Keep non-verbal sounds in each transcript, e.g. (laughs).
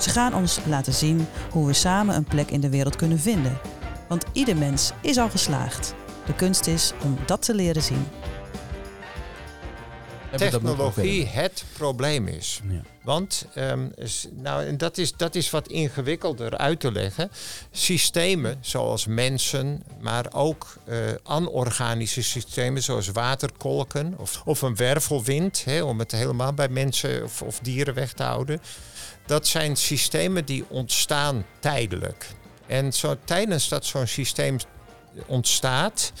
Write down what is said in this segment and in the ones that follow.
Ze gaan ons laten zien hoe we samen een plek in de wereld kunnen vinden. Want ieder mens is al geslaagd. De kunst is om dat te leren zien. technologie het probleem is. Ja. Want, ehm, nou, en dat is, dat is wat ingewikkelder uit te leggen. Systemen zoals mensen, maar ook eh, anorganische systemen zoals waterkolken of, of een wervelwind, hè, om het helemaal bij mensen of, of dieren weg te houden. Dat zijn systemen die ontstaan tijdelijk. En zo, tijdens dat zo'n systeem ontstaat,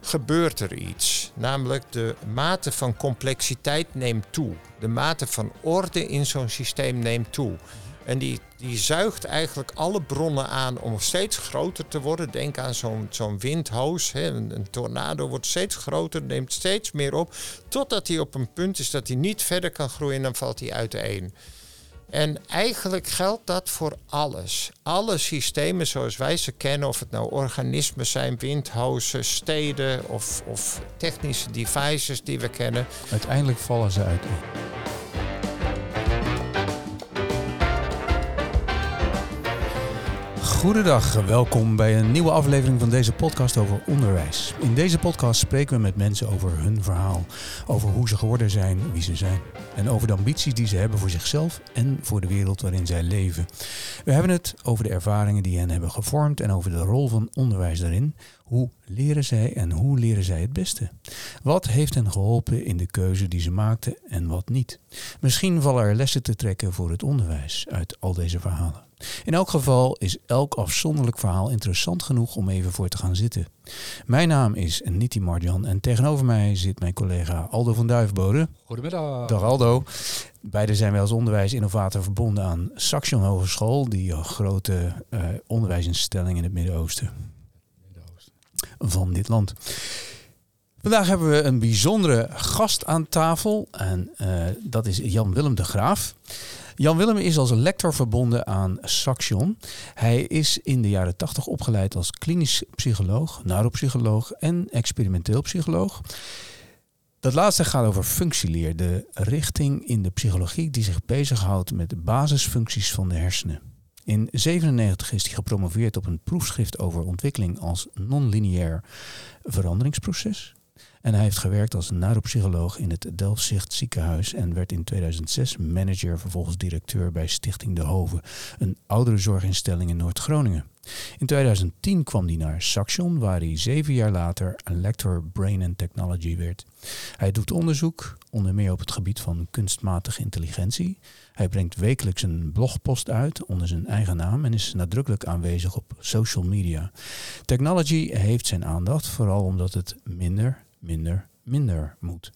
gebeurt er iets. Namelijk de mate van complexiteit neemt toe. De mate van orde in zo'n systeem neemt toe. En die, die zuigt eigenlijk alle bronnen aan om steeds groter te worden. Denk aan zo'n zo'n windhoos. Hè. Een, een tornado wordt steeds groter, neemt steeds meer op. Totdat hij op een punt is dat hij niet verder kan groeien en dan valt hij uiteen. En eigenlijk geldt dat voor alles. Alle systemen zoals wij ze kennen, of het nou organismen zijn, windhozen, steden of, of technische devices die we kennen. Uiteindelijk vallen ze uit. Goedendag, welkom bij een nieuwe aflevering van deze podcast over onderwijs. In deze podcast spreken we met mensen over hun verhaal, over hoe ze geworden zijn, wie ze zijn en over de ambities die ze hebben voor zichzelf en voor de wereld waarin zij leven. We hebben het over de ervaringen die hen hebben gevormd en over de rol van onderwijs daarin. Hoe leren zij en hoe leren zij het beste? Wat heeft hen geholpen in de keuze die ze maakten en wat niet? Misschien vallen er lessen te trekken voor het onderwijs uit al deze verhalen. In elk geval is elk afzonderlijk verhaal interessant genoeg om even voor te gaan zitten. Mijn naam is Niti Marjan en tegenover mij zit mijn collega Aldo van Duifbode. Goedemiddag. Dag Aldo. Beiden zijn wij als onderwijsinnovator verbonden aan Saxion Hogeschool, die grote eh, onderwijsinstelling in het Midden-Oosten van dit land. Vandaag hebben we een bijzondere gast aan tafel en eh, dat is Jan-Willem de Graaf. Jan-Willem is als lector verbonden aan Saxion. Hij is in de jaren 80 opgeleid als klinisch psycholoog, neuropsycholoog en experimenteel psycholoog. Dat laatste gaat over functieleer, de richting in de psychologie die zich bezighoudt met de basisfuncties van de hersenen. In 1997 is hij gepromoveerd op een proefschrift over ontwikkeling als non-lineair veranderingsproces. En hij heeft gewerkt als neuropsycholoog in het Delfzicht ziekenhuis en werd in 2006 manager, vervolgens directeur bij Stichting De Hoven, een ouderenzorginstelling in Noord-Groningen. In 2010 kwam hij naar Saxion, waar hij zeven jaar later een lector Brain and Technology werd. Hij doet onderzoek, onder meer op het gebied van kunstmatige intelligentie. Hij brengt wekelijks een blogpost uit onder zijn eigen naam en is nadrukkelijk aanwezig op social media. Technology heeft zijn aandacht, vooral omdat het minder, minder, minder moet.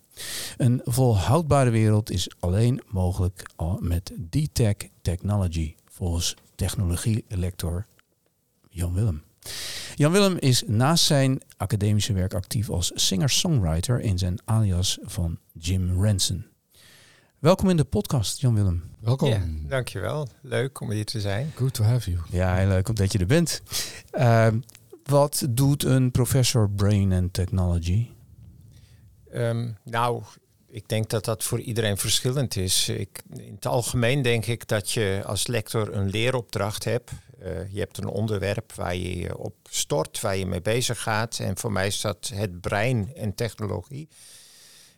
Een volhoudbare wereld is alleen mogelijk met D-Tech Technology, volgens technologie-lector Jan Willem. Jan Willem is naast zijn academische werk actief als singer-songwriter in zijn alias van Jim Ranson. Welkom in de podcast, Jan Willem. Welkom. Dankjewel. Leuk om hier te zijn. Good to have you. Ja, heel leuk dat je er bent. Uh, wat doet een professor Brain and Technology? Um, nou, ik denk dat dat voor iedereen verschillend is. Ik, in het algemeen denk ik dat je als lector een leeropdracht hebt. Uh, je hebt een onderwerp waar je je op stort, waar je mee bezig gaat. En voor mij is dat het brein en technologie.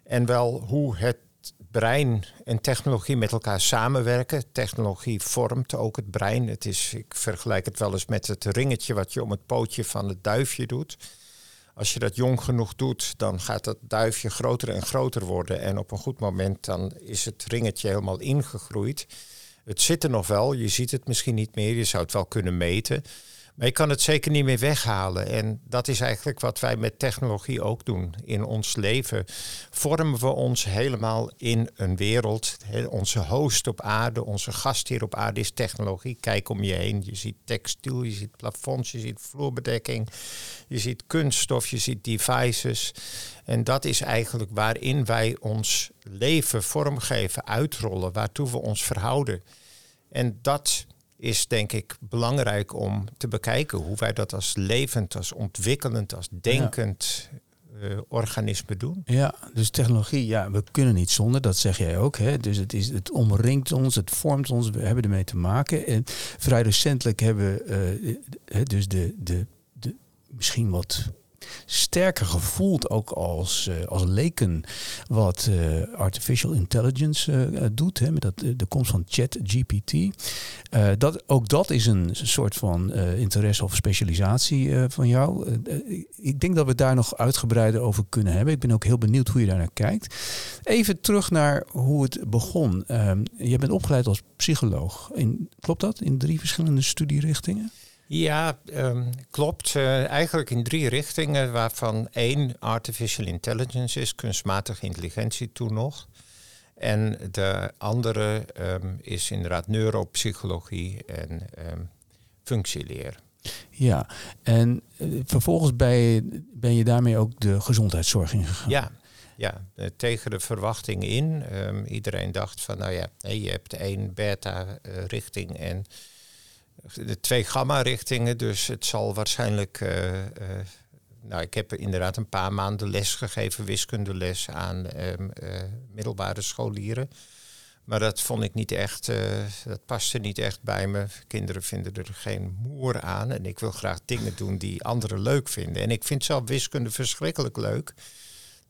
En wel hoe het brein en technologie met elkaar samenwerken. Technologie vormt ook het brein. Het is, ik vergelijk het wel eens met het ringetje wat je om het pootje van het duifje doet. Als je dat jong genoeg doet, dan gaat dat duifje groter en groter worden. En op een goed moment dan is het ringetje helemaal ingegroeid. Het zit er nog wel, je ziet het misschien niet meer, je zou het wel kunnen meten. Maar je kan het zeker niet meer weghalen. En dat is eigenlijk wat wij met technologie ook doen. In ons leven vormen we ons helemaal in een wereld. Onze host op aarde, onze gast hier op aarde is technologie. Kijk om je heen. Je ziet textiel, je ziet plafonds, je ziet vloerbedekking. Je ziet kunststof, je ziet devices. En dat is eigenlijk waarin wij ons leven vormgeven, uitrollen, waartoe we ons verhouden. En dat is denk ik belangrijk om te bekijken hoe wij dat als levend, als ontwikkelend, als denkend uh, organisme doen. Ja, dus technologie, ja, we kunnen niet zonder, dat zeg jij ook. Hè? Dus het, is, het omringt ons, het vormt ons, we hebben ermee te maken. En vrij recentelijk hebben we uh, dus de, de, de misschien wat sterker gevoeld, ook als, uh, als leken, wat uh, artificial intelligence uh, doet. Hè, met dat, de komst van ChatGPT. dat, ook dat is een soort van interesse of specialisatie van jou. ik denk dat we daar nog uitgebreider over kunnen hebben. Ik ben ook heel benieuwd hoe je daar naar kijkt. Even terug naar hoe het begon. Ehm, je bent opgeleid als psycholoog. In, klopt dat? In drie verschillende studierichtingen? Ja, um, klopt. Uh, eigenlijk in drie richtingen, waarvan één artificial intelligence is, kunstmatige intelligentie toen nog. En de andere um, is inderdaad neuropsychologie en um, functieleer. Ja, en uh, vervolgens ben je, ben je daarmee ook de gezondheidszorg ingegaan? Ja, ja, uh, tegen de verwachting in. iedereen dacht van, nou ja, je hebt één beta-richting en de twee gamma-richtingen. Dus het zal waarschijnlijk. Uh, uh, nou, ik heb inderdaad een paar maanden les gegeven, wiskundeles aan um, uh, middelbare scholieren. Maar dat vond ik niet echt, dat paste niet echt bij me. Kinderen vinden er geen moer aan. En ik wil graag dingen doen die anderen leuk vinden. En ik vind zelf wiskunde verschrikkelijk leuk.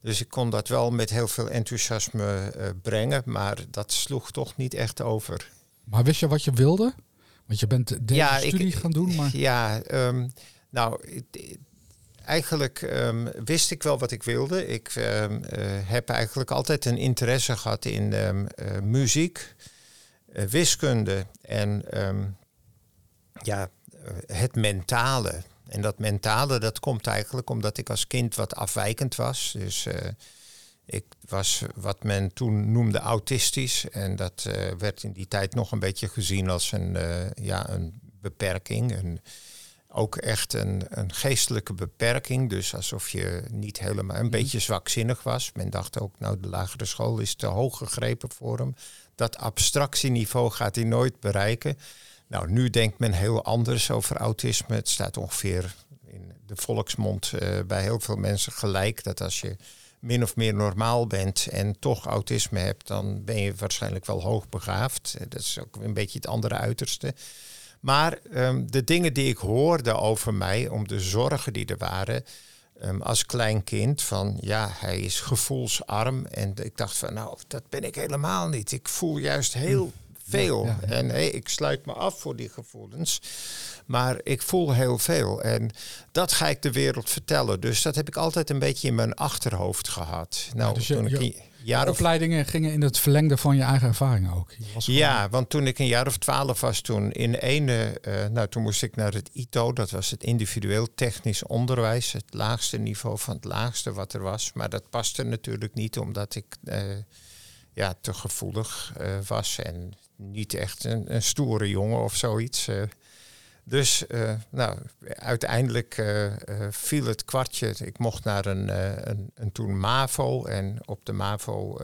Dus ik kon dat wel met heel veel enthousiasme brengen. Maar dat sloeg toch niet echt over. Maar wist je wat je wilde? Want je bent deze ja, studie gaan doen, maar... Ja, um, nou, eigenlijk um, wist ik wel wat ik wilde. Ik um, uh, heb eigenlijk altijd een interesse gehad in uh, muziek, uh, wiskunde en ja, het mentale. En dat mentale, dat komt eigenlijk omdat ik als kind wat afwijkend was. Dus ik was wat men toen noemde autistisch. En dat uh, werd in die tijd nog een beetje gezien als een, uh, ja, een beperking. Een, ook echt een, een geestelijke beperking. Dus alsof je niet helemaal een mhm. beetje zwakzinnig was. Men dacht ook, nou, de lagere school is te hoog gegrepen voor hem. Dat abstractieniveau gaat hij nooit bereiken. Nou, nu denkt men heel anders over autisme. Het staat ongeveer in de volksmond uh, bij heel veel mensen gelijk. Dat als je min of meer normaal bent en toch autisme hebt, dan ben je waarschijnlijk wel hoogbegaafd. Dat is ook een beetje het andere uiterste. Maar um, de dingen die ik hoorde over mij, om de zorgen die er waren um, als klein kind, van ja, hij is gevoelsarm. En ik dacht van nou, dat ben ik helemaal niet. Ik voel juist heel veel. En hey, ik sluit me af voor die gevoelens. Maar ik voel heel veel. En dat ga ik de wereld vertellen. Dus dat heb ik altijd een beetje in mijn achterhoofd gehad. Nou, dus je, toen ik je, jaar opleidingen gingen in het verlengde van je eigen ervaringen ook. Ja, want toen ik een jaar of twaalf was, toen in ene, uh, nou toen moest ik naar het ITO, dat was het individueel technisch onderwijs, het laagste niveau van het laagste wat er was. Maar dat paste natuurlijk niet, omdat ik uh, ja, te gevoelig uh, was en niet echt een, een stoere jongen of zoiets. Dus uh, nou, uiteindelijk uh, viel het kwartje. Ik mocht naar een, een, een, toen MAVO. En op de MAVO,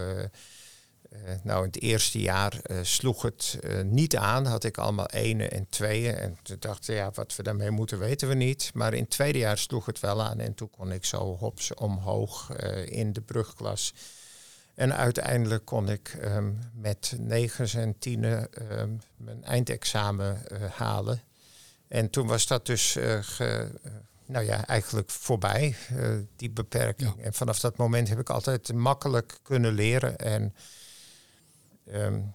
nou in het eerste jaar sloeg het niet aan. Had ik allemaal ene en tweeën. En toen dacht ik, ja, wat we daarmee moeten weten we niet. Maar in het tweede jaar sloeg het wel aan. En toen kon ik zo hops omhoog in de brugklas. En uiteindelijk kon ik um, met negen en tienen um, mijn eindexamen halen. En toen was dat dus uh, ge, uh, nou ja, eigenlijk voorbij, uh, die beperking. En vanaf dat moment heb ik altijd makkelijk kunnen leren. En um,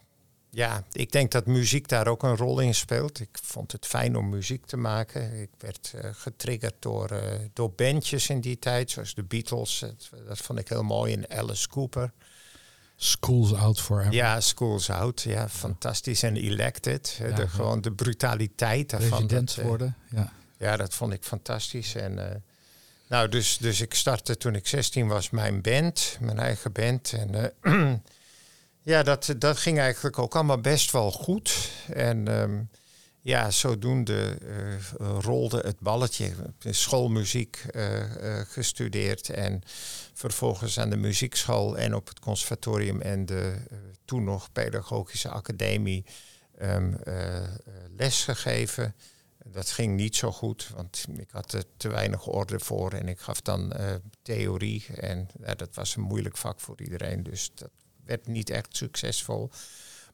ja, ik denk dat muziek daar ook een rol in speelt. Ik vond het fijn om muziek te maken. Ik werd getriggerd door, door bandjes in die tijd, zoals de Beatles. Dat, dat vond ik heel mooi. En Alice Cooper. Schools Out Forever. Ja, Schools Out. Ja, fantastisch. En Elected. De, gewoon de brutaliteit daarvan. President dat, uh, worden, ja. Ja, dat vond ik fantastisch. En, nou, dus, dus ik startte toen ik 16 was mijn band, mijn eigen band. En (clears throat) ja, dat, dat ging eigenlijk ook allemaal best wel goed. En ehm, ja, zodoende uh, rolde het balletje. Schoolmuziek uh, gestudeerd en vervolgens aan de muziekschool en op het conservatorium en de toen nog pedagogische academie um, les gegeven. Dat ging niet zo goed, want ik had er te weinig orde voor en ik gaf dan theorie. En dat was een moeilijk vak voor iedereen, dus dat werd niet echt succesvol.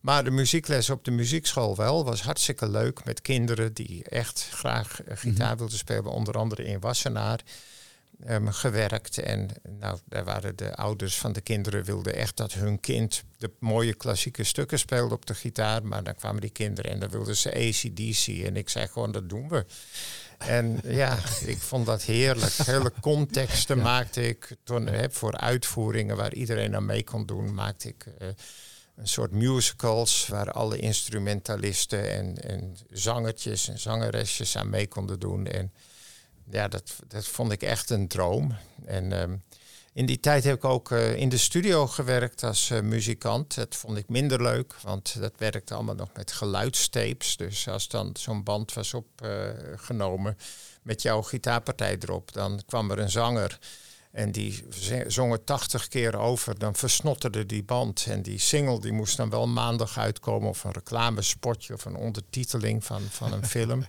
Maar de muziekles op de muziekschool wel was hartstikke leuk met kinderen die echt graag eh, gitaar mhm. wilden spelen, onder andere in Wassenaar. Um, gewerkt. En nou, daar waren de ouders van de kinderen wilden echt dat hun kind de mooie klassieke stukken speelde op de gitaar. Maar dan kwamen die kinderen en dan wilden ze ACDC. En ik zei gewoon, dat doen we. En (laughs) ja, ik vond dat heerlijk. Hele contexten maakte ik toen, hè, voor uitvoeringen waar iedereen aan mee kon doen, maakte ik. Uh, een soort musicals waar alle instrumentalisten en, en zangertjes en zangeresjes aan mee konden doen. En ja, dat, dat vond ik echt een droom. En ehm, in die tijd heb ik ook eh, in de studio gewerkt als uh, muzikant. Dat vond ik minder leuk, want dat werkte allemaal nog met geluidstapes. Dus als dan zo'n band was opgenomen met jouw gitaarpartij erop, dan kwam er een zanger en die zongen 80 keer over. Dan versnotterde die band. En die single die moest dan wel maandag uitkomen. Of een reclamespotje of een ondertiteling van, van een film. (laughs)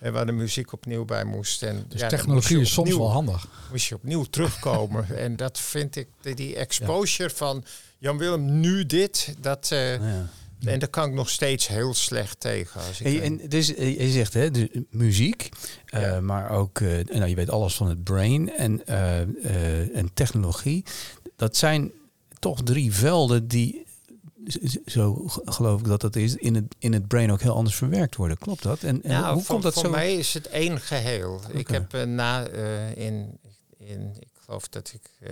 En waar de muziek opnieuw bij moest. En, dus technologie is soms wel handig. Moest je opnieuw terugkomen. (laughs) en dat vind ik, die exposure van Jan Willem, nu dit, dat, uh, ja. En daar kan ik nog steeds heel slecht tegen. Als ik en, dus, eh, je zegt hè, de muziek, uh, maar ook, uh, nou, je weet alles van het brain en, uh, en technologie. Dat zijn toch drie velden die, zo geloof ik dat dat is, in het, in het brain ook heel anders verwerkt worden. Klopt dat? En, en nou, hoe komt dat voor zo? Voor mij is het één geheel. Ik heb na, in, in, ik geloof dat ik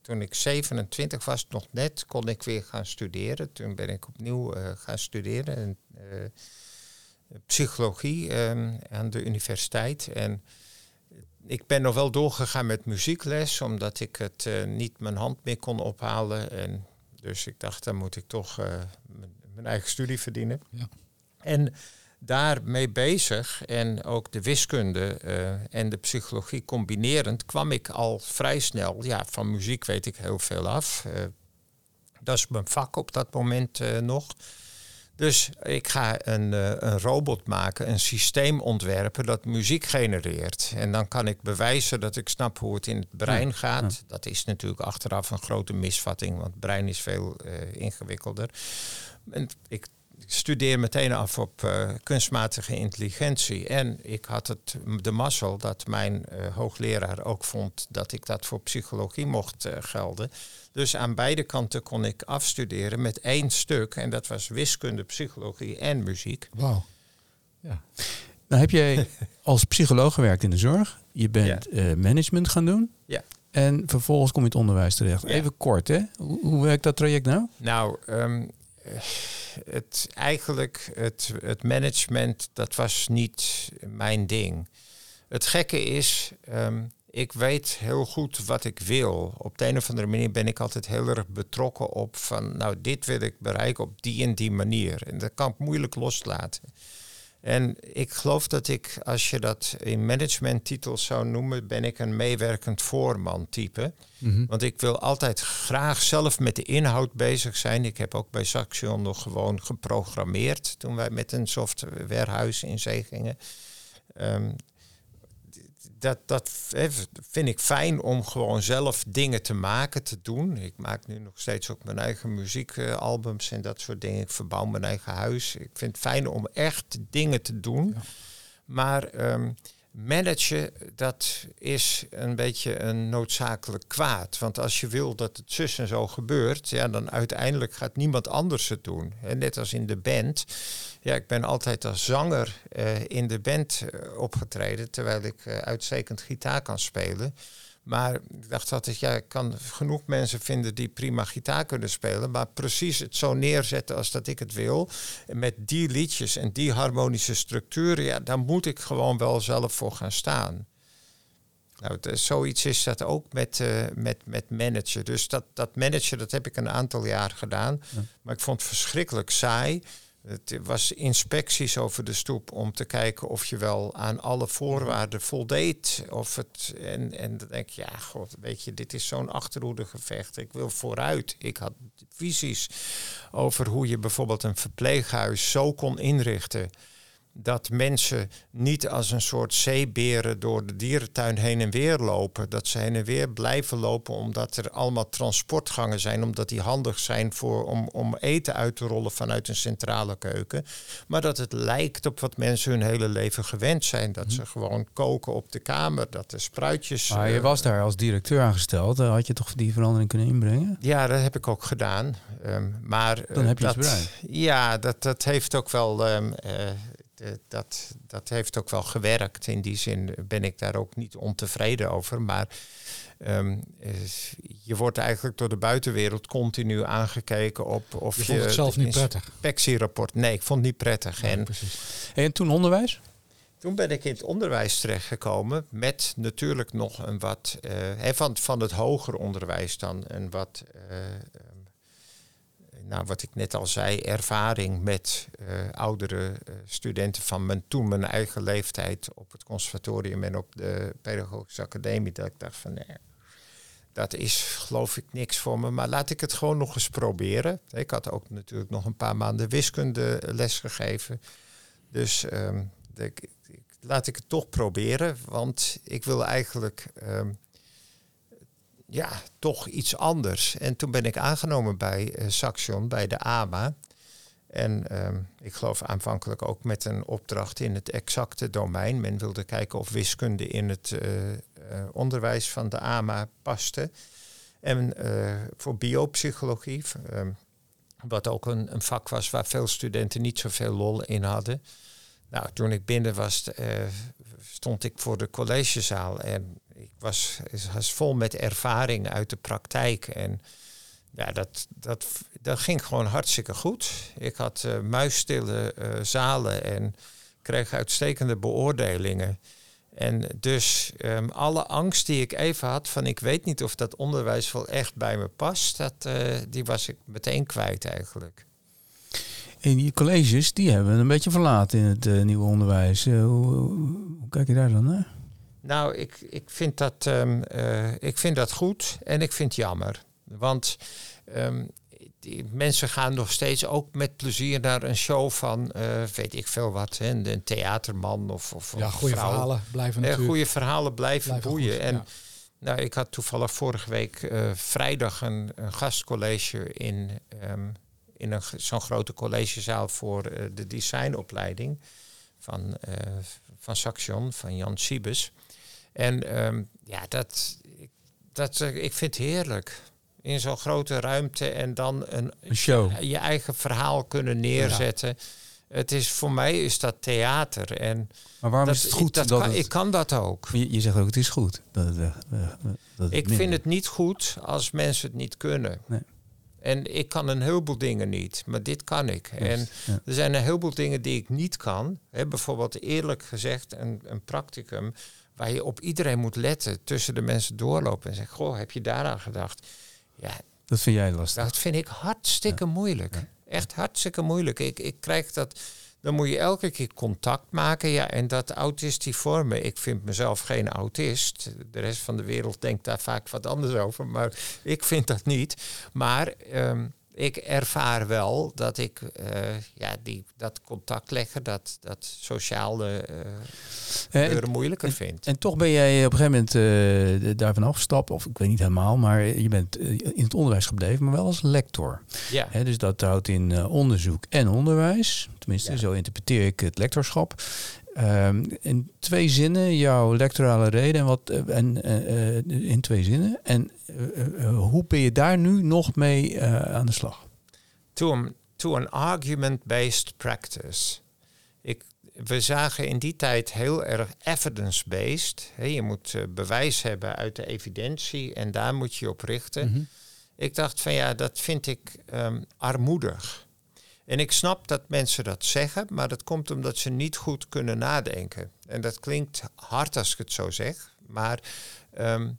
toen ik 27 was, nog net, kon ik weer gaan studeren. Toen ben ik opnieuw gaan studeren. En, psychologie um, aan de universiteit. En ik ben nog wel doorgegaan met muziekles, omdat ik het uh, niet mijn hand meer kon ophalen. En dus ik dacht, dan moet ik toch mijn eigen studie verdienen. Ja. En daarmee bezig en ook de wiskunde uh, en de psychologie combinerend, kwam ik al vrij snel. Ja, van muziek weet ik heel veel af. Uh, dat is mijn vak op dat moment uh, nog. Dus ik ga een, een robot maken, een systeem ontwerpen dat muziek genereert. En dan kan ik bewijzen dat ik snap hoe het in het brein gaat. Dat is natuurlijk achteraf een grote misvatting, want het brein is veel ingewikkelder. En ik studeer meteen af op uh, kunstmatige intelligentie. En ik had het, de mazzel dat mijn uh, hoogleraar ook vond dat ik dat voor psychologie mocht uh, gelden. Dus aan beide kanten kon ik afstuderen met één stuk. En dat was wiskunde, psychologie en muziek. Wauw. Ja. Nou heb jij (laughs) als psycholoog gewerkt in de zorg. Je bent management gaan doen. Ja. En vervolgens kom je het onderwijs terecht. Even kort, hè? Hoe, hoe werkt dat traject nou? Nou, um, het, eigenlijk het, het management, dat was niet mijn ding. Het gekke is, ehm, ik weet heel goed wat ik wil. Op de een of andere manier ben ik altijd heel erg betrokken op van, nou, dit wil ik bereiken op die en die manier. En dat kan ik moeilijk loslaten. En ik geloof dat ik, als je dat in managementtitels zou noemen, ben ik een meewerkend voorman type. Mhm. Want ik wil altijd graag zelf met de inhoud bezig zijn. Ik heb ook bij Saxion nog gewoon geprogrammeerd toen wij met een softwarehuis in zee gingen. Um, dat, dat vind ik fijn om gewoon zelf dingen te maken, te doen. Ik maak nu nog steeds ook mijn eigen muziekalbums en dat soort dingen. Ik verbouw mijn eigen huis. Ik vind het fijn om echt dingen te doen. Maar um, managen, dat is een beetje een noodzakelijk kwaad. Want als je wil dat het zus en zo gebeurt, ja, dan uiteindelijk gaat niemand anders het doen. En net als in de band. Ja, ik ben altijd als zanger uh, in de band uh, opgetreden, terwijl ik uh, uitstekend gitaar kan spelen. Maar ik dacht altijd, ja, ik kan genoeg mensen vinden die prima gitaar kunnen spelen. Maar precies het zo neerzetten als dat ik het wil. Met die liedjes en die harmonische structuren, ja, daar moet ik gewoon wel zelf voor gaan staan. Nou, het, zoiets is dat ook met, uh, met, met managen. Dus dat, dat managen, dat heb ik een aantal jaar gedaan. Maar ik vond het verschrikkelijk saai. Het was inspecties over de stoep om te kijken of je wel aan alle voorwaarden voldeed. Of het, en, en dan denk je, ja, god, weet je, dit is zo'n achterhoedegevecht. Ik wil vooruit. Ik had visies over hoe je bijvoorbeeld een verpleeghuis zo kon inrichten dat mensen niet als een soort zeeberen door de dierentuin heen en weer lopen. Dat ze heen en weer blijven lopen omdat er allemaal transportgangen zijn, omdat die handig zijn voor, om, om eten uit te rollen vanuit een centrale keuken. Maar dat het lijkt op wat mensen hun hele leven gewend zijn. Dat ze mhm. gewoon koken op de kamer, dat de spruitjes. Maar je eh, was daar als directeur aangesteld. Had je toch die verandering kunnen inbrengen? Ja, dat heb ik ook gedaan. Um, maar dan heb je dat, iets bereikt. Ja, dat, dat heeft ook wel. Um, eh, dat, dat heeft ook wel gewerkt. In die zin ben ik daar ook niet ontevreden over. Maar ehm, eh, je wordt eigenlijk door de buitenwereld continu aangekeken op of je. Vond het zelf niet prettig? Inspectierapport. Nee, ik vond het niet prettig. en, en toen onderwijs? Toen ben ik in het onderwijs terechtgekomen met natuurlijk nog een wat uh, van, van het hoger onderwijs dan een wat nou, wat ik net al zei, ervaring met uh, oudere uh, studenten van mijn, toen mijn eigen leeftijd op het conservatorium en op de pedagogische academie. Dat ik dacht van nee, dat is geloof ik niks voor me, maar laat ik het gewoon nog eens proberen. Ik had ook natuurlijk nog een paar maanden wiskunde les gegeven. Dus de, laat ik het toch proberen, want ik wil eigenlijk um, ja, toch iets anders. En toen ben ik aangenomen bij uh, Saxion, bij de AMA. En ehm, ik geloof aanvankelijk ook met een opdracht in het exacte domein. Men wilde kijken of wiskunde in het uh, uh, onderwijs van de AMA paste. En voor biopsychologie, um, wat ook een, een, vak was waar veel studenten niet zoveel lol in hadden. Nou, toen ik binnen was, stond ik voor de collegezaal en ik was, was vol met ervaring uit de praktijk. En ja, dat, dat, dat ging gewoon hartstikke goed. Ik had uh, muisstille uh, zalen en kreeg uitstekende beoordelingen. En dus um, alle angst die ik even had van ik weet niet of dat onderwijs wel echt bij me past, dat, uh, die was ik meteen kwijt eigenlijk. En die colleges, die hebben we een beetje verlaten in het nieuwe onderwijs. Hoe, hoe, kijk je daar dan naar? Nou, ik, ik, vind dat, um, uh, ik vind dat goed en ik vind het jammer. Want um, die mensen gaan nog steeds ook met plezier naar een show van, uh, weet ik veel wat, hè, een theaterman of, of Ja, goede verhalen blijven natuurlijk. Goede verhalen blijven, boeien. en nou, ik had toevallig vorige week uh, vrijdag een, een, gastcollege in, um, in een, zo'n grote collegezaal voor de designopleiding van, van Saxion, van Jan Siebes. En um, ja, dat, dat, eh, ik vind het heerlijk. In zo'n grote ruimte en dan een, een show. Je eigen verhaal kunnen neerzetten. Het is voor mij is dat theater. En maar waarom is het goed? Ik, dat kan, ik kan dat ook. Je, je, zegt ook het is goed. Dat het, uh, dat ik vind het niet goed als mensen het niet kunnen. Nee. En ik kan een heleboel dingen niet, maar dit kan ik. en er zijn een heleboel dingen die ik niet kan. He, bijvoorbeeld eerlijk gezegd een, een practicum waar je op iedereen moet letten, tussen de mensen doorlopen en zeggen, goh, heb je daaraan gedacht? Ja, dat vind jij lastig. Dat vind ik hartstikke moeilijk. Echt hartstikke moeilijk. Ik, ik krijg dat, dan moet je elke keer contact maken. Ja, en dat autistiforme, ik vind mezelf geen autist. De rest van de wereld denkt daar vaak wat anders over, maar ik vind dat niet. Maar ehm, ik ervaar wel dat ik uh, ja, die, dat contact leggen, dat, dat sociale uh, uh, moeilijker vind. En toch ben jij op een gegeven moment uh, daarvan afgestapt, of ik weet niet helemaal, maar je bent in het onderwijs gebleven, maar wel als lector. Ja. Dus dat houdt in onderzoek en onderwijs. Tenminste, zo interpreteer ik het lectorschap. Um, in twee zinnen jouw lectorale reden en wat en uh, in twee zinnen. En uh, hoe ben je daar nu nog mee aan de slag? To, to an argument-based practice. Ik, we zagen in die tijd heel erg evidence-based. Je moet bewijs hebben uit de evidentie en daar moet je op richten. Mhm. Ik dacht van ja, dat vind ik um, armoedig. En ik snap dat mensen dat zeggen, maar dat komt omdat ze niet goed kunnen nadenken. En dat klinkt hard als ik het zo zeg, maar um,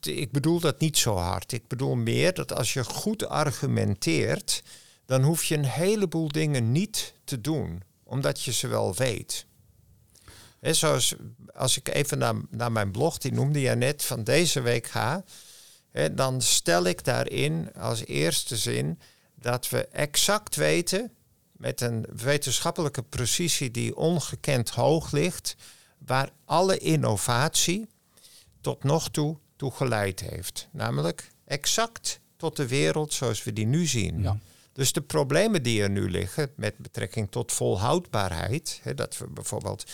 ik bedoel dat niet zo hard. Ik bedoel meer dat als je goed argumenteert, dan hoef je een heleboel dingen niet te doen, omdat je ze wel weet. Zoals als ik even naar, naar mijn blog, die noemde je net, van deze week ga, dan stel ik daarin als eerste zin dat we exact weten, met een wetenschappelijke precisie die ongekend hoog ligt, waar alle innovatie tot nog toe toe geleid heeft. Namelijk exact tot de wereld zoals we die nu zien. Ja. Dus de problemen die er nu liggen met betrekking tot volhoudbaarheid, hè, dat we bijvoorbeeld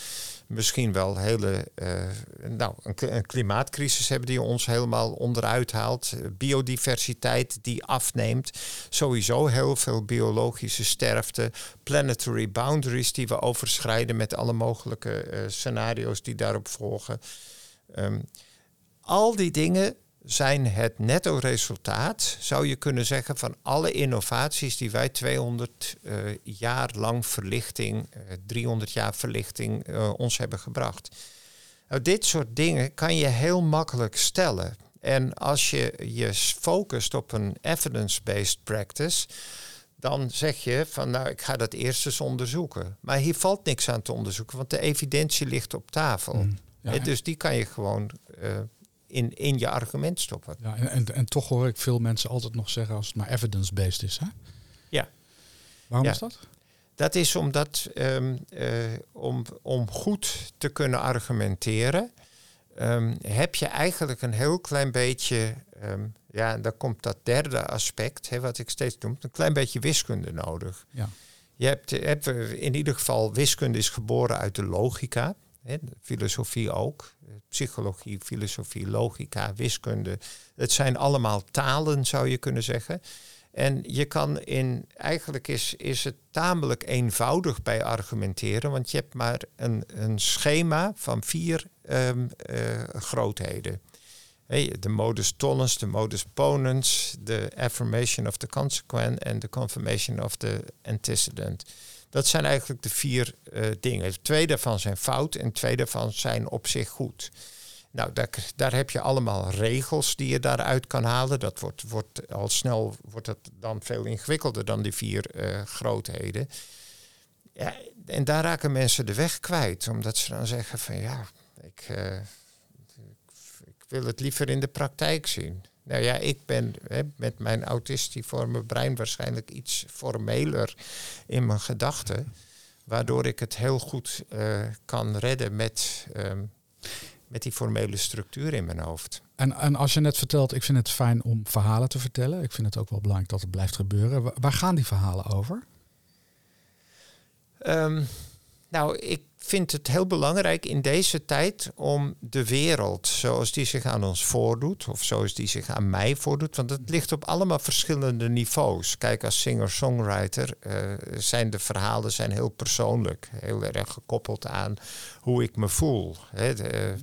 misschien wel hele, uh, nou, een, klimaatcrisis hebben die ons helemaal onderuit haalt, biodiversiteit die afneemt, sowieso heel veel biologische sterfte, planetary boundaries die we overschrijden met alle mogelijke uh, scenario's die daarop volgen. Um, al die dingen zijn het netto resultaat, zou je kunnen zeggen, van alle innovaties die wij 200 uh, eh, jaar lang verlichting, uh, eh, 300 jaar verlichting uh, ons hebben gebracht. Nou, dit soort dingen kan je heel makkelijk stellen. En als je je focust op een evidence-based practice, dan zeg je van nou, ik ga dat eerst eens onderzoeken. Maar hier valt niks aan te onderzoeken, want de evidentie ligt op tafel. Mm, ja, dus die kan je gewoon in, in je argument stoppen. Ja, en, en, en, toch hoor ik veel mensen altijd nog zeggen als het maar evidence-based is. Hè? Ja. Waarom is dat? Dat is omdat um, om, om goed te kunnen argumenteren, um, heb je eigenlijk een heel klein beetje, um, ja, daar komt dat derde aspect, hè, wat ik steeds noem, een klein beetje wiskunde nodig. Ja. Je hebt, hebt in ieder geval, wiskunde is geboren uit de logica, filosofie ook psychologie, filosofie, logica, wiskunde. Het zijn allemaal talen, zou je kunnen zeggen. En je kan in, eigenlijk is, is het tamelijk eenvoudig bij argumenteren, want je hebt maar een, een schema van vier um, grootheden. De modus tollens, de modus ponens, de affirmation of the consequent en de confirmation of the antecedent. Dat zijn eigenlijk de vier uh, dingen. Twee daarvan zijn fout en twee daarvan zijn op zich goed. Nou, daar, daar heb je allemaal regels die je daaruit kan halen. Dat wordt, wordt al snel wordt het dan veel ingewikkelder dan die vier uh, grootheden. En daar raken mensen de weg kwijt, omdat ze dan zeggen van ja, ik, uh, ik wil het liever in de praktijk zien. Nou ja, ik ben hè, met mijn autistiforme brein waarschijnlijk iets formeler in mijn gedachten. Waardoor ik het heel goed uh, kan redden met, um, met die formele structuur in mijn hoofd. En, en als je net vertelt, ik vind het fijn om verhalen te vertellen. Ik vind het ook wel belangrijk dat het blijft gebeuren. Waar gaan die verhalen over? Um, nou, ik vind het heel belangrijk in deze tijd om de wereld zoals die zich aan ons voordoet, of zoals die zich aan mij voordoet, want het ligt op allemaal verschillende niveaus. Kijk, als singer-songwriter uh, zijn de verhalen zijn heel persoonlijk, heel erg gekoppeld aan hoe ik me voel. De,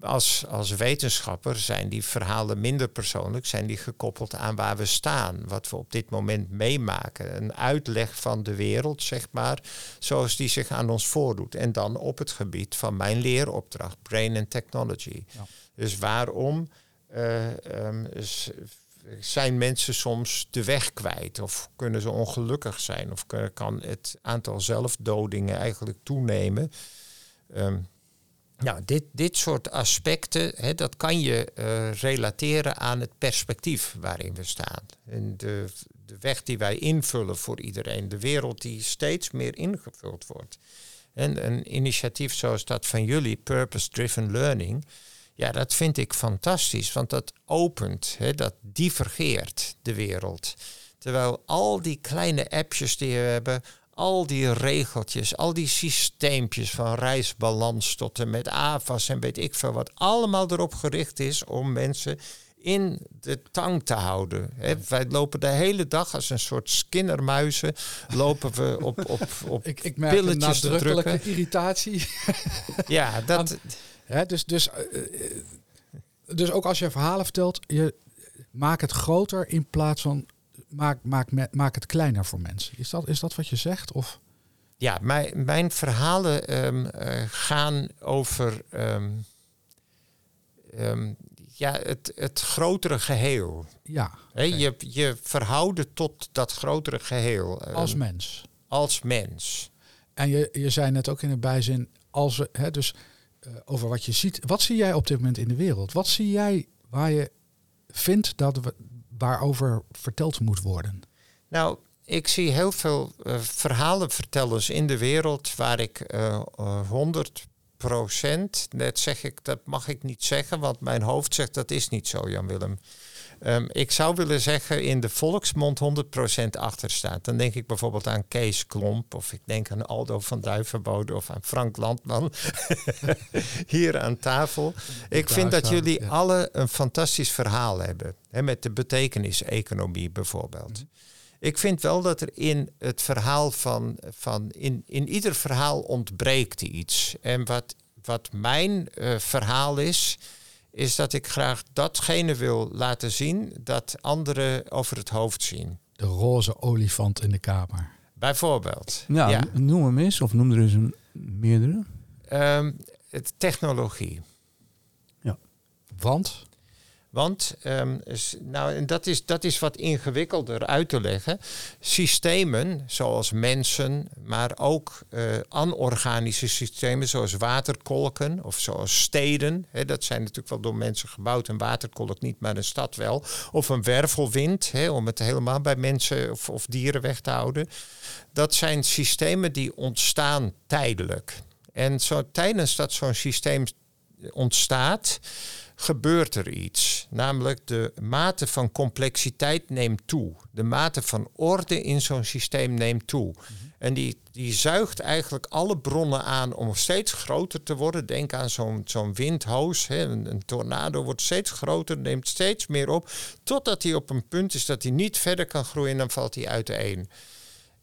als, als wetenschapper zijn die verhalen minder persoonlijk, zijn die gekoppeld aan waar we staan, wat we op dit moment meemaken. Een uitleg van de wereld, zeg maar, zoals die zich aan ons voordoet. En dan op het gebied van mijn leeropdracht, Brain and Technology. Ja. Dus waarom uh, um, zijn mensen soms de weg kwijt? Of kunnen ze ongelukkig zijn? Of kan het aantal zelfdodingen eigenlijk toenemen? Um, nou, dit, dit soort aspecten, hè, dat kan je uh, relateren aan het perspectief waarin we staan. En de, de weg die wij invullen voor iedereen, de wereld die steeds meer ingevuld wordt. En een initiatief zoals dat van jullie, Purpose Driven Learning, ja, dat vind ik fantastisch, want dat opent, hè, dat divergeert de wereld. Terwijl al die kleine appjes die we hebben, al die regeltjes, al die systeempjes van reisbalans tot en met AVAS en weet ik veel wat, allemaal erop gericht is om mensen in de tang te houden. Hè. Wij lopen de hele dag als een soort skinnermuizen, lopen we op, op, op (laughs) Ik, ik merk een pilletjes nadrukkelijke drukken. irritatie. (laughs) Ja, dat, Hè, dus, dus, eh, eh, dus ook als je verhalen vertelt, je maak het groter in plaats van maak, maak, maak het kleiner voor mensen. Is dat, is dat wat je zegt? Of? ja mijn, mijn verhalen ehm, eh, gaan over ehm, ehm, ja, het, het grotere geheel. Ja, oké. je, je verhouden tot dat grotere geheel. als mens. als mens. En je, je zei net ook in de bijzin, als we, hè, dus eh, over wat je ziet. Wat zie jij op dit moment in de wereld? Wat zie jij waar je vindt dat we, waarover verteld moet worden? Nou, ik zie heel veel eh, verhalenvertellers in de wereld waar ik eh, eh, 100% net zeg ik, dat mag ik niet zeggen, want mijn hoofd zegt dat is niet zo, Jan-Willem. Ehm, ik zou willen zeggen in de volksmond 100% achter staat. Dan denk ik bijvoorbeeld aan Kees Klomp of ik denk aan Aldo van Duivenbode of aan Frank Landman (laughs) hier aan tafel. Ik vind dat jullie ja. alle een fantastisch verhaal hebben. Hè, met de betekenis-economie bijvoorbeeld. Ik vind wel dat er in het verhaal van, van in, in ieder verhaal ontbreekt iets. En wat, wat mijn eh, verhaal is, is dat ik graag datgene wil laten zien dat anderen over het hoofd zien. De roze olifant in de kamer. Bijvoorbeeld. Nou, ja. noem hem eens, of noem er eens een meerdere. Ehm, het technologie. Want, Want, ehm, nou, en dat is, dat is wat ingewikkelder uit te leggen. Systemen zoals mensen, maar ook eh, anorganische systemen zoals waterkolken of zoals steden. Hè, dat zijn natuurlijk wel door mensen gebouwd. Een waterkolk niet, maar een stad wel. Of een wervelwind, hè, om het helemaal bij mensen of, of dieren weg te houden. Dat zijn systemen die ontstaan tijdelijk. En zo, tijdens dat zo'n systeem ontstaat, gebeurt er iets. Namelijk de mate van complexiteit neemt toe. De mate van orde in zo'n systeem neemt toe. En die, die zuigt eigenlijk alle bronnen aan om steeds groter te worden. Denk aan zo'n zo'n windhoos. Hè. Een, een tornado wordt steeds groter, neemt steeds meer op. Totdat hij op een punt is dat hij niet verder kan groeien en dan valt hij uiteen.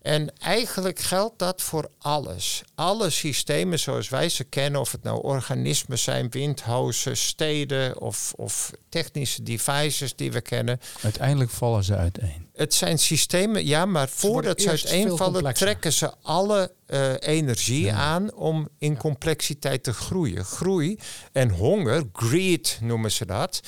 En eigenlijk geldt dat voor alles. Alle systemen zoals wij ze kennen, of het nou organismen zijn, windhozen, steden of, of technische devices die we kennen. Uiteindelijk vallen ze uiteen. Het zijn systemen, ja, maar voordat ze uiteenvallen, trekken ze alle eh, energie aan om in complexiteit te groeien. Groei en honger, greed noemen ze dat.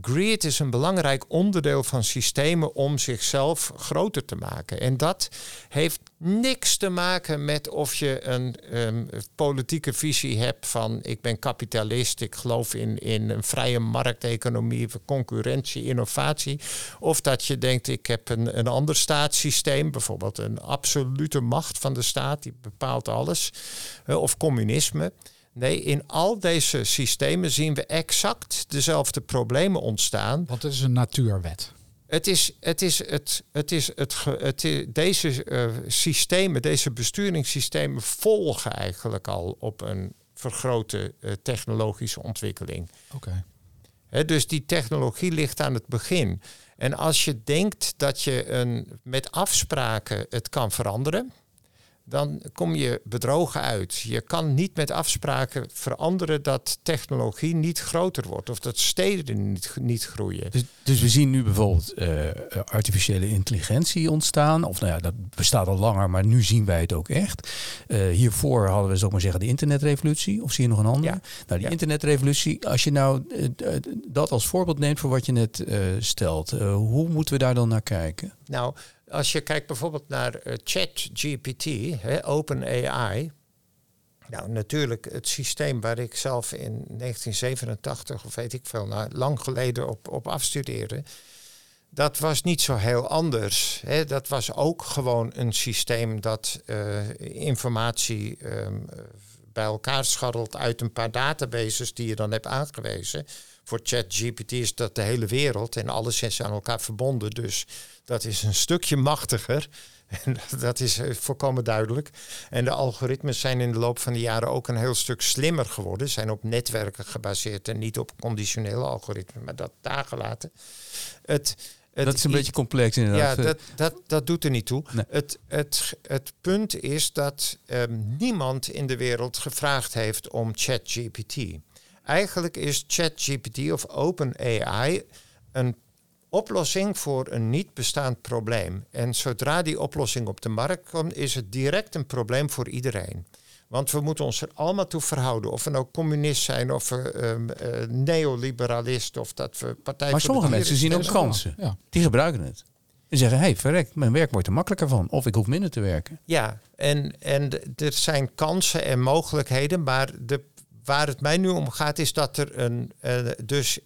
Greed is een belangrijk onderdeel van systemen om zichzelf groter te maken. En dat heeft niks te maken met of je een ehm, politieke visie hebt van ik ben kapitalist, ik geloof in, in een vrije markteconomie, concurrentie, innovatie. Of dat je denkt ik heb een, een ander staatssysteem, bijvoorbeeld een absolute macht van de staat, die bepaalt alles. eh, of communisme. Nee, in al deze systemen zien we exact dezelfde problemen ontstaan. want het is een natuurwet. Het is, het is, het, het is, het, ge- het is, deze eh, systemen, deze besturingssystemen volgen eigenlijk al op een vergrote eh, technologische ontwikkeling. Oké. Dus die technologie ligt aan het begin. En als je denkt dat je een, met afspraken het kan veranderen, dan kom je bedrogen uit. Je kan niet met afspraken veranderen dat technologie niet groter wordt of dat steden niet, niet groeien. Dus, dus we zien nu bijvoorbeeld eh, artificiële intelligentie ontstaan. Of nou ja, dat bestaat al langer, maar nu zien wij het ook echt. Eh, hiervoor hadden we, zo maar zeggen, de internetrevolutie. Of zie je nog een andere? Ja. Nou, die Ja. internetrevolutie, als je nou eh, dat als voorbeeld neemt voor wat je net stelt. hoe moeten we daar dan naar kijken? Nou, als je kijkt bijvoorbeeld naar eh, ChatGPT, OpenAI. Nou, natuurlijk het systeem waar ik zelf in 1987 of weet ik veel, nou, lang geleden op, op afstudeerde. Dat was niet zo heel anders. Hè. Dat was ook gewoon een systeem dat eh, informatie ehm, bij elkaar scharrelt uit een paar databases die je dan hebt aangewezen. Voor ChatGPT is dat de hele wereld en alles is aan elkaar verbonden. Dus dat is een stukje machtiger. (laughs) En dat is eh, volkomen duidelijk. En de algoritmes zijn in de loop van de jaren ook een heel stuk slimmer geworden. Zijn op netwerken gebaseerd en niet op conditionele algoritmen. Maar dat daar gelaten. Het, het dat is een beetje complex ja, inderdaad. dat, dat, dat doet er niet toe. Nee. Het, het, het punt is dat ehm, niemand in de wereld gevraagd heeft om ChatGPT. Eigenlijk is ChatGPT of OpenAI een oplossing voor een niet bestaand probleem. En zodra die oplossing op de markt komt, is het direct een probleem voor iedereen. Want we moeten ons er allemaal toe verhouden. Of we nou communist zijn, of we ehm, eh, neoliberalist, of dat we partij maar sommige mensen zien ook kansen. Ja. Die gebruiken het. En zeggen, hé, hey, verrek, mijn werk wordt er makkelijker van. Of ik hoef minder te werken. Ja, en, en er zijn kansen en mogelijkheden, maar de, waar het mij nu om gaat is dat er een, eh, dus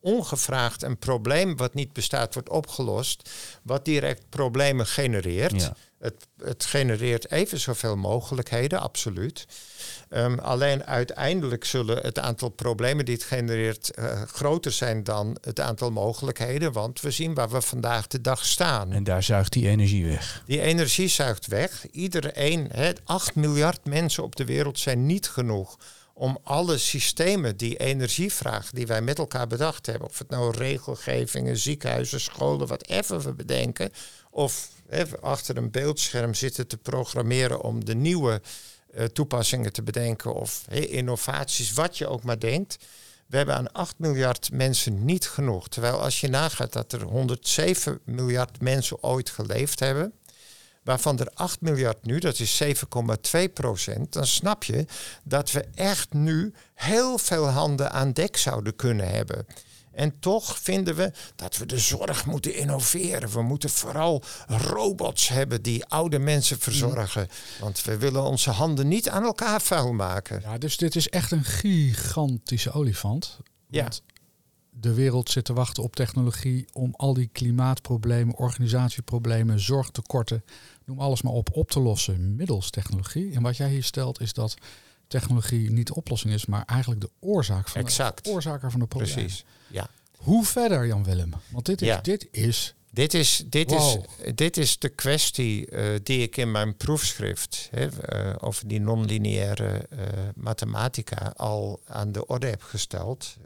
ongevraagd een probleem wat niet bestaat wordt opgelost, wat direct problemen genereert. Ja. Het, het genereert even zoveel mogelijkheden, absoluut. Ehm, alleen uiteindelijk zullen het aantal problemen die het genereert eh, groter zijn dan het aantal mogelijkheden, want we zien waar we vandaag de dag staan. En daar zuigt die energie weg. Die energie zuigt weg. Iedereen, hè, 8 miljard mensen op de wereld zijn niet genoeg om alle systemen die energie vragen, die wij met elkaar bedacht hebben, of het nou regelgevingen, ziekenhuizen, scholen, whatever we bedenken, of achter een beeldscherm zitten te programmeren om de nieuwe eh, toepassingen te bedenken, of innovaties, wat je ook maar denkt. We hebben aan 8 miljard mensen niet genoeg. Terwijl als je nagaat dat er 107 miljard mensen ooit geleefd hebben, waarvan er 8 miljard nu, dat is 7,2 procent, dan snap je dat we echt nu heel veel handen aan dek zouden kunnen hebben. En toch vinden we dat we de zorg moeten innoveren. We moeten vooral robots hebben die oude mensen verzorgen. Want we willen onze handen niet aan elkaar vuil maken. Ja, dus dit is echt een gigantische olifant. Ja. Want de wereld zit te wachten op technologie om al die klimaatproblemen, organisatieproblemen, zorgtekorten, noem alles maar op, op te lossen middels technologie. En wat jij hier stelt is dat technologie niet de oplossing is, maar eigenlijk de oorzaak van Exact. de oorzaker van de problemen. Precies. Ja. Hoe verder, Jan Willem? Want dit is, Ja. dit is Dit is, dit, Wow. is, dit is de kwestie eh, die ik in mijn proefschrift hè, eh, over die non-lineaire eh, mathematica al aan de orde heb gesteld.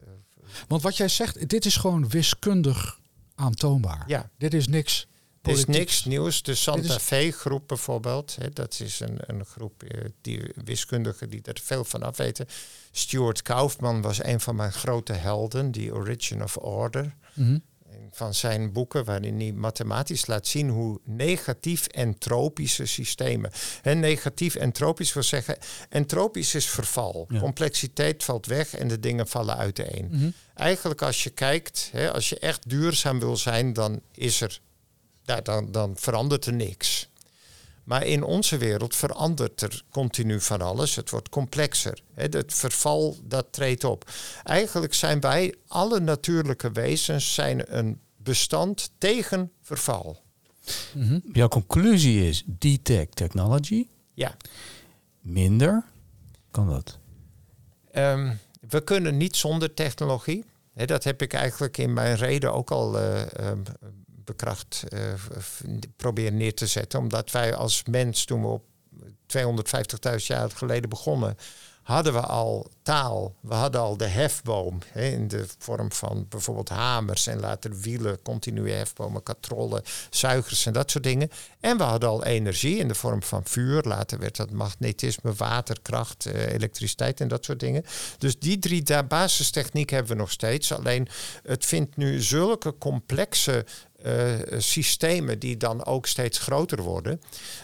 Want wat jij zegt, dit is gewoon wiskundig aantoonbaar. Ja. Dit is niks. Het is niks nieuws. De Santa Dit is- Fe groep bijvoorbeeld, hè, dat is een, een groep eh, die wiskundigen die er veel van af weten. Stuart Kaufman was een van mijn grote helden, die Origin of Order. Een van zijn boeken waarin hij mathematisch laat zien hoe negatief entropische systemen. En negatief entropisch wil zeggen, entropisch is verval. Ja. Complexiteit valt weg en de dingen vallen uiteen. Mhm. Eigenlijk als je kijkt, hè, als je echt duurzaam wil zijn, dan is er, dan, dan verandert er niks. Maar in onze wereld verandert er continu van alles. Het wordt complexer. Het verval dat treedt op. Eigenlijk zijn wij, alle natuurlijke wezens, zijn een bestand tegen verval. Mhm. Jouw conclusie is detect technology, Ja. minder. Kan dat? Ehm, we kunnen niet zonder technologie. Dat heb ik eigenlijk in mijn reden ook al eh, ehm, bekracht eh, proberen neer te zetten. Omdat wij als mens, toen we op 250.000 jaar geleden begonnen, hadden we al taal. We hadden al de hefboom hè, in de vorm van bijvoorbeeld hamers en later wielen, continue hefbomen, katrollen, zuigers en dat soort dingen. En we hadden al energie in de vorm van vuur. Later werd dat magnetisme, waterkracht, eh, elektriciteit en dat soort dingen. Dus die drie basistechnieken hebben we nog steeds. Alleen het vindt nu zulke complexe eh, systemen die dan ook steeds groter worden.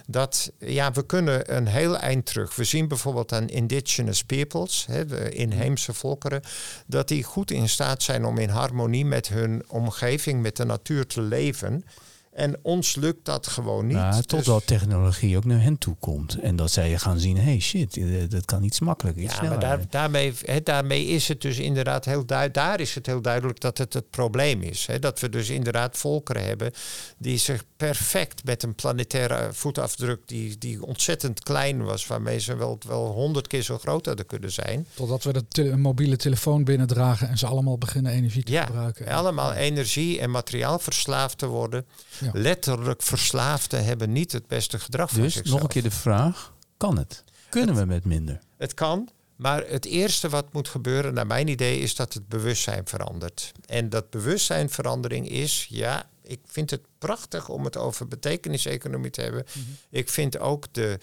Dat ja, we kunnen een heel eind terug. We zien bijvoorbeeld aan indigenous peoples, hè, de inheemse volkeren, dat die goed in staat zijn om in harmonie met hun omgeving, met de natuur te leven. En ons lukt dat gewoon niet. Dus- totdat technologie ook naar hen toe komt. En dat zij gaan zien, hey shit, eh, dat kan iets makkelijker, iets Ja, maar sneller. daar, daarmee, daarmee is het dus inderdaad heel duidelijk. Daar is het heel duidelijk dat het het probleem is. Hè, dat we dus inderdaad volkeren hebben die zich perfect met een planetaire voetafdruk die, die ontzettend klein was, waarmee ze wel wel honderd keer zo groot hadden kunnen zijn. Totdat we de tele- mobiele telefoon binnendragen en ze allemaal beginnen energie te Ja, gebruiken. allemaal energie en materiaal verslaafd te worden. Ja. Letterlijk verslaafden hebben niet het beste gedrag van Dus zichzelf. nog een keer de vraag, kan het? Kunnen we met minder? Het kan, maar het eerste wat moet gebeuren, naar mijn idee, is dat het bewustzijn verandert. En dat bewustzijnverandering is, ja, ik vind het prachtig om het over betekeniseconomie te hebben. Ik vind ook de,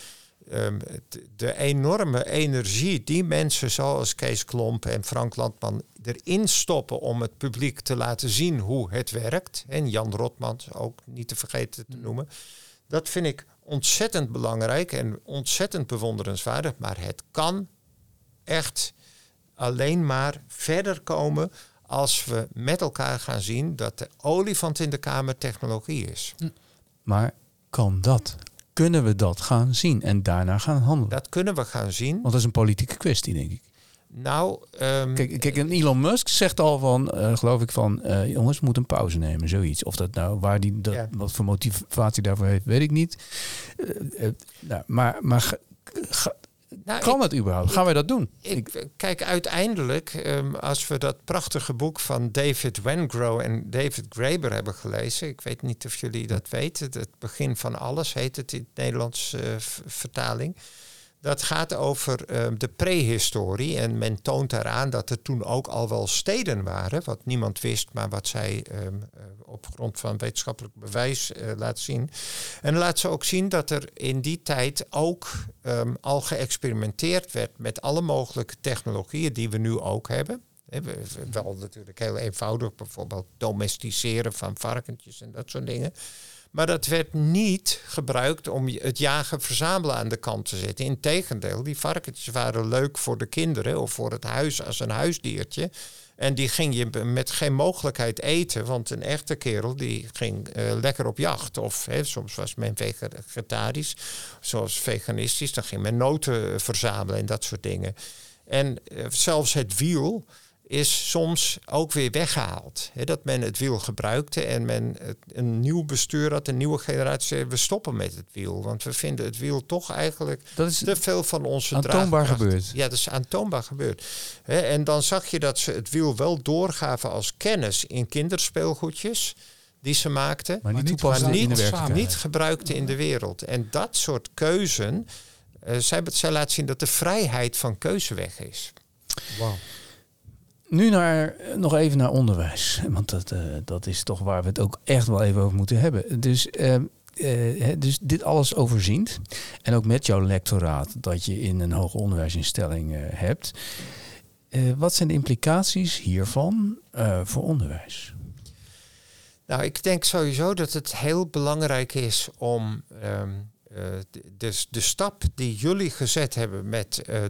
ehm, de, enorme energie die mensen zoals Kees Klomp en Frank Landman erin stoppen om het publiek te laten zien hoe het werkt. En Jan Rotmans ook niet te vergeten te noemen. Dat vind ik ontzettend belangrijk en ontzettend bewonderenswaardig. Maar het kan echt alleen maar verder komen als we met elkaar gaan zien dat de olifant in de kamer technologie is. Maar kan dat? Kunnen we dat gaan zien en daarna gaan handelen? Dat kunnen we gaan zien. Want dat is een politieke kwestie, denk ik. Nou, ehm, Kijk, kijk en Elon Musk zegt al van, eh, geloof ik, van eh, jongens, we moeten een pauze nemen, zoiets. Of dat nou, waar die, dat, Ja. wat voor motivatie daarvoor heeft, weet ik niet. Eh, nou, maar maar ga- ga- nou, kan ik- het überhaupt? Gaan wij dat doen? Ik, kijk, uiteindelijk, ehm, als we dat prachtige boek van David Wengrow en David Graeber hebben gelezen, ik weet niet of jullie dat weten, het begin van alles heet het in het Nederlands eh, vertaling. Dat gaat over ehm, de prehistorie en men toont daaraan dat er toen ook al wel steden waren, wat niemand wist, maar wat zij ehm, eh, op grond van wetenschappelijk bewijs eh, laat zien. En laat ze ook zien dat er in die tijd ook ehm, al geëxperimenteerd werd met alle mogelijke technologieën die we nu ook hebben. Wel natuurlijk heel eenvoudig, bijvoorbeeld domesticeren van varkentjes en dat soort dingen. Maar dat werd niet gebruikt om het jagen-verzamelen aan de kant te zetten. Integendeel, die varkentjes waren leuk voor de kinderen of voor het huis als een huisdiertje. En die ging je met geen mogelijkheid eten, want een echte kerel die ging eh, lekker op jacht. Of hè, soms was men vegetarisch, zoals veganistisch, dan ging men noten eh, verzamelen en dat soort dingen. En eh, zelfs het wiel is soms ook weer weggehaald. Hè, dat men het wiel gebruikte en men het- een nieuw bestuur had, een nieuwe generatie zei, we stoppen met het wiel. Want we vinden het wiel toch eigenlijk Dat is te veel van onze aantoonbaar draagkracht. gebeurd. Ja, dat is aantoonbaar gebeurd. Hè, en dan zag je dat ze het wiel wel doorgaven als kennis in kinderspeelgoedjes die ze maakten. Maar niet maar in de niet-. Niet gebruikte in de wereld. En dat soort keuzen, eh zij, zij laat zien dat de vrijheid van keuze weg is. Wauw. Nu naar, eh, nog even naar onderwijs. Want dat, eh, dat is toch waar we het ook echt wel even over moeten hebben. Dus, ehm, eh, dus dit alles overziend. En ook met jouw lectoraat dat je in een hoger onderwijsinstelling hebt. Wat zijn de implicaties hiervan voor onderwijs? Nou, ik denk sowieso dat het heel belangrijk is om ehm, eh, dus de stap die jullie gezet hebben met eh, eh,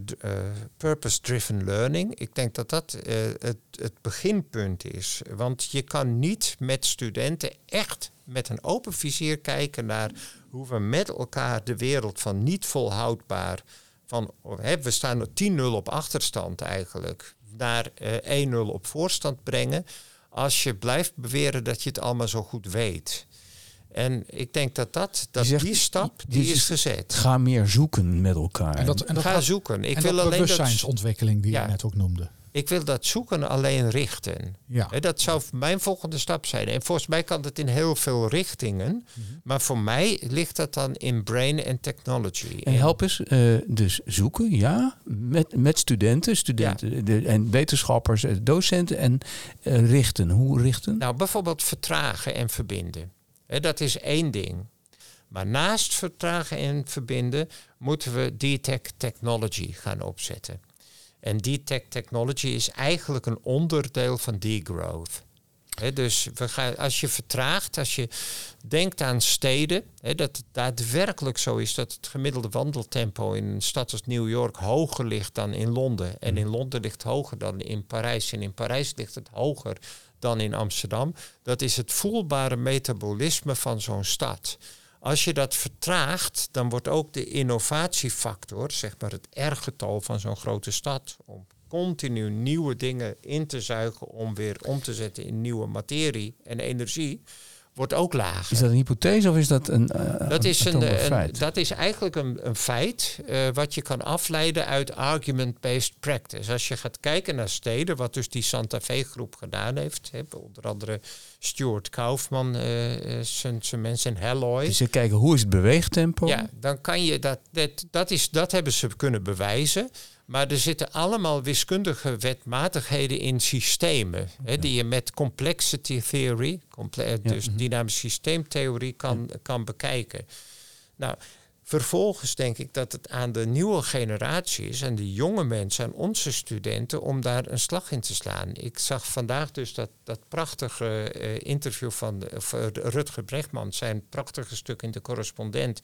purpose-driven learning, ik denk dat dat eh, het, het beginpunt is. Want je kan niet met studenten echt met een open vizier kijken naar hoe we met elkaar de wereld van niet volhoudbaar, van hè, we staan er 10-0 op achterstand eigenlijk, naar eh 1-0 op voorstand brengen als je blijft beweren dat je het allemaal zo goed weet. En ik denk dat, dat, dat zegt- die stap die die is is- gezet. Ga meer zoeken met elkaar. En dat, en dat, Ga gaat- zoeken. Ik en wil, dat alleen dat, bewustzijnsontwikkeling die Ja. je net ook noemde. ik wil dat zoeken alleen richten. Ja. Hè, Dat zou mijn volgende stap zijn. En volgens mij kan dat in heel veel richtingen. Mhm. Maar voor mij ligt dat dan in brain en technology. En help eens, eh, dus zoeken, ja, met, met studenten, studenten de, en wetenschappers, eh, docenten en eh, richten. Hoe richten? Nou, bijvoorbeeld vertragen en verbinden. Dat is één ding. Maar naast vertragen en verbinden moeten we D-Tech Technology gaan opzetten. En D-Tech Technology is eigenlijk een onderdeel van degrowth. Hè, dus we gaan, als je vertraagt, als je denkt aan steden, dat het daadwerkelijk zo is dat het gemiddelde wandeltempo in een stad als New York hoger ligt dan in Londen. En in Londen ligt hoger dan in Parijs. En in Parijs ligt het hoger dan in Amsterdam. Dat is het voelbare metabolisme van zo'n stad. Als je dat vertraagt, dan wordt ook de innovatiefactor, zeg maar het R-getal van zo'n grote stad, om continu nieuwe dingen in te zuigen om weer om te zetten in nieuwe materie en energie, wordt ook lager. Is dat een hypothese of is dat een. Uh, dat, is een, dat is eigenlijk een, een feit uh, wat je kan afleiden uit argument-based practice. Als je gaat kijken naar steden, wat dus die Santa Fe-groep gedaan heeft, hè, onder andere Stuart Kaufman, uh, zijn mensen in Halloy. Dus ze kijken hoe is het beweegtempo? Ja, dan kan je dat, dat, dat, is, dat hebben ze kunnen bewijzen. Maar er zitten allemaal wiskundige wetmatigheden in systemen. Hè, die je met complexity theory, comple dus ja. dynamische systeemtheorie, kan, kan bekijken. Nou, vervolgens denk ik dat het aan de nieuwe generatie is, en de jonge mensen, aan onze studenten, om daar een slag in te slaan. Ik zag vandaag dus dat, dat prachtige uh, interview van de, uh, Rutger Brechtman, zijn prachtige stuk in de correspondent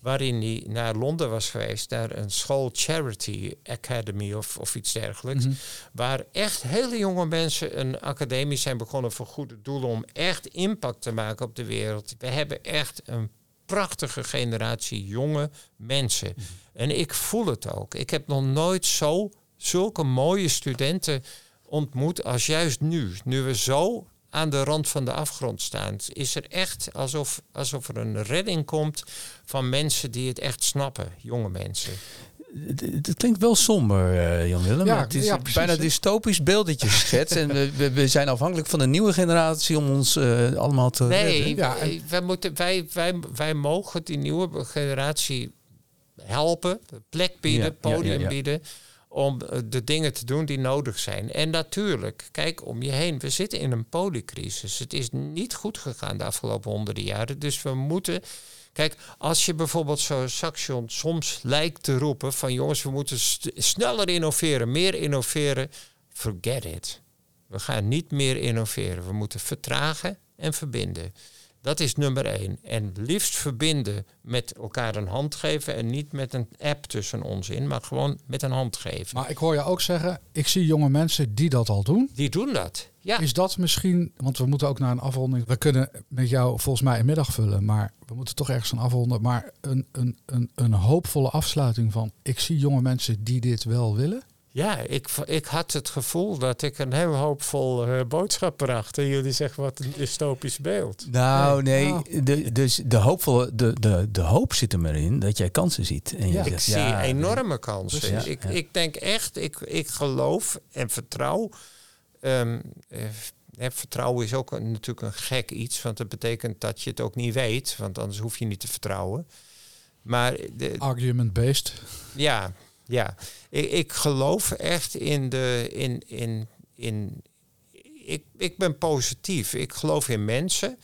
waarin hij naar Londen was geweest, naar een school Charity Academy of, of iets dergelijks. Mm -hmm. Waar echt hele jonge mensen een academie zijn begonnen voor goede doelen om echt impact te maken op de wereld. We hebben echt een prachtige generatie jonge mensen. Mm -hmm. En ik voel het ook. Ik heb nog nooit zo zulke mooie studenten ontmoet als juist nu. Nu we zo aan de rand van de afgrond staan. Is er echt alsof, alsof er een redding komt van mensen die het echt snappen, jonge mensen. Het, klinkt wel somber, uh, Jan Willem. Ja, het is ja, bijna dystopisch beeld dat je schetst. en we, we, zijn afhankelijk van de nieuwe generatie om ons uh, allemaal te Nee, redden. Ja, wij, wij, moeten, wij, wij, wij mogen die nieuwe generatie helpen, plek bieden, Ja, ja, podium ja, ja. bieden om eh, de dingen te doen die nodig zijn. En natuurlijk, kijk om je heen. We zitten in een polycrisis. Het is niet goed gegaan de afgelopen honderden jaren. Dus we moeten... Kijk, als je bijvoorbeeld zo Saxion soms lijkt te roepen... van jongens, we moeten sneller innoveren, meer innoveren. Forget it. We gaan niet meer innoveren. We moeten vertragen en verbinden. Dat is nummer één. En liefst verbinden met elkaar een hand geven en niet met een app tussen ons in, maar gewoon met een hand geven. Maar ik hoor je ook zeggen, ik zie jonge mensen die dat al doen. Die doen dat. Ja. Is dat misschien, want we moeten ook naar een afronding. We kunnen met jou volgens mij een middag vullen, maar we moeten toch ergens een afronden. Maar een, een, een, een hoopvolle afsluiting van, ik zie jonge mensen die dit wel willen. Ja, ik, ik had het gevoel dat ik een heel hoopvol uh, boodschap bracht. En jullie zeggen wat een dystopisch beeld. Nou, nee. Nou. De, dus de, hoopvolle, de, de, de hoop zit er maar in dat jij kansen ziet. En je Ja. Ik zegt, zie ja, enorme kansen. Precies, ik, ja. ik denk echt, ik, ik geloof en vertrouw. ehm, eh, vertrouwen is ook een, natuurlijk een gek iets, want dat betekent dat je het ook niet weet, want anders hoef je niet te vertrouwen. Maar de, Argument-based. ja, ja. Ik, ik geloof echt in de. In, in, in, ik, ik ben positief. Ik geloof in mensen.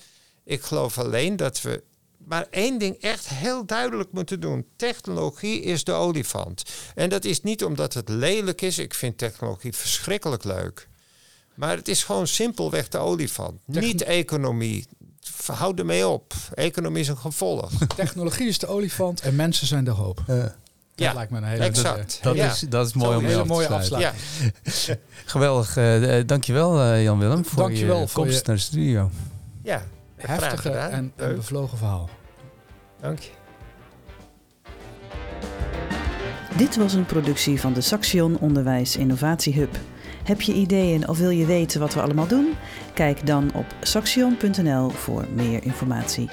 Ik geloof alleen dat we. Maar één ding echt heel duidelijk moeten doen. Technologie is de olifant. En dat is niet omdat het lelijk is. Ik vind technologie verschrikkelijk leuk. Maar het is gewoon simpelweg de olifant. Techn- Niet economie. Houd ermee op. Economie is een gevolg. Technologie is de olifant en mensen zijn de hoop. Dat Ja, lijkt me een hele exact. dat, Ja. is, dat is mooi Zo om hele af te mooie sluiten. afsluiting. (laughs) Ja, Geweldig. eh eh, dankjewel eh, Jan Willem voor Dankjewel je voor komst je- naar de studio. ja. Heftige en, en bevlogen verhaal. Dank je. Dit was een productie van de Saxion Onderwijs Innovatie Hub. Heb je ideeën of wil je weten wat we allemaal doen? Kijk dan op saxion.nl voor meer informatie.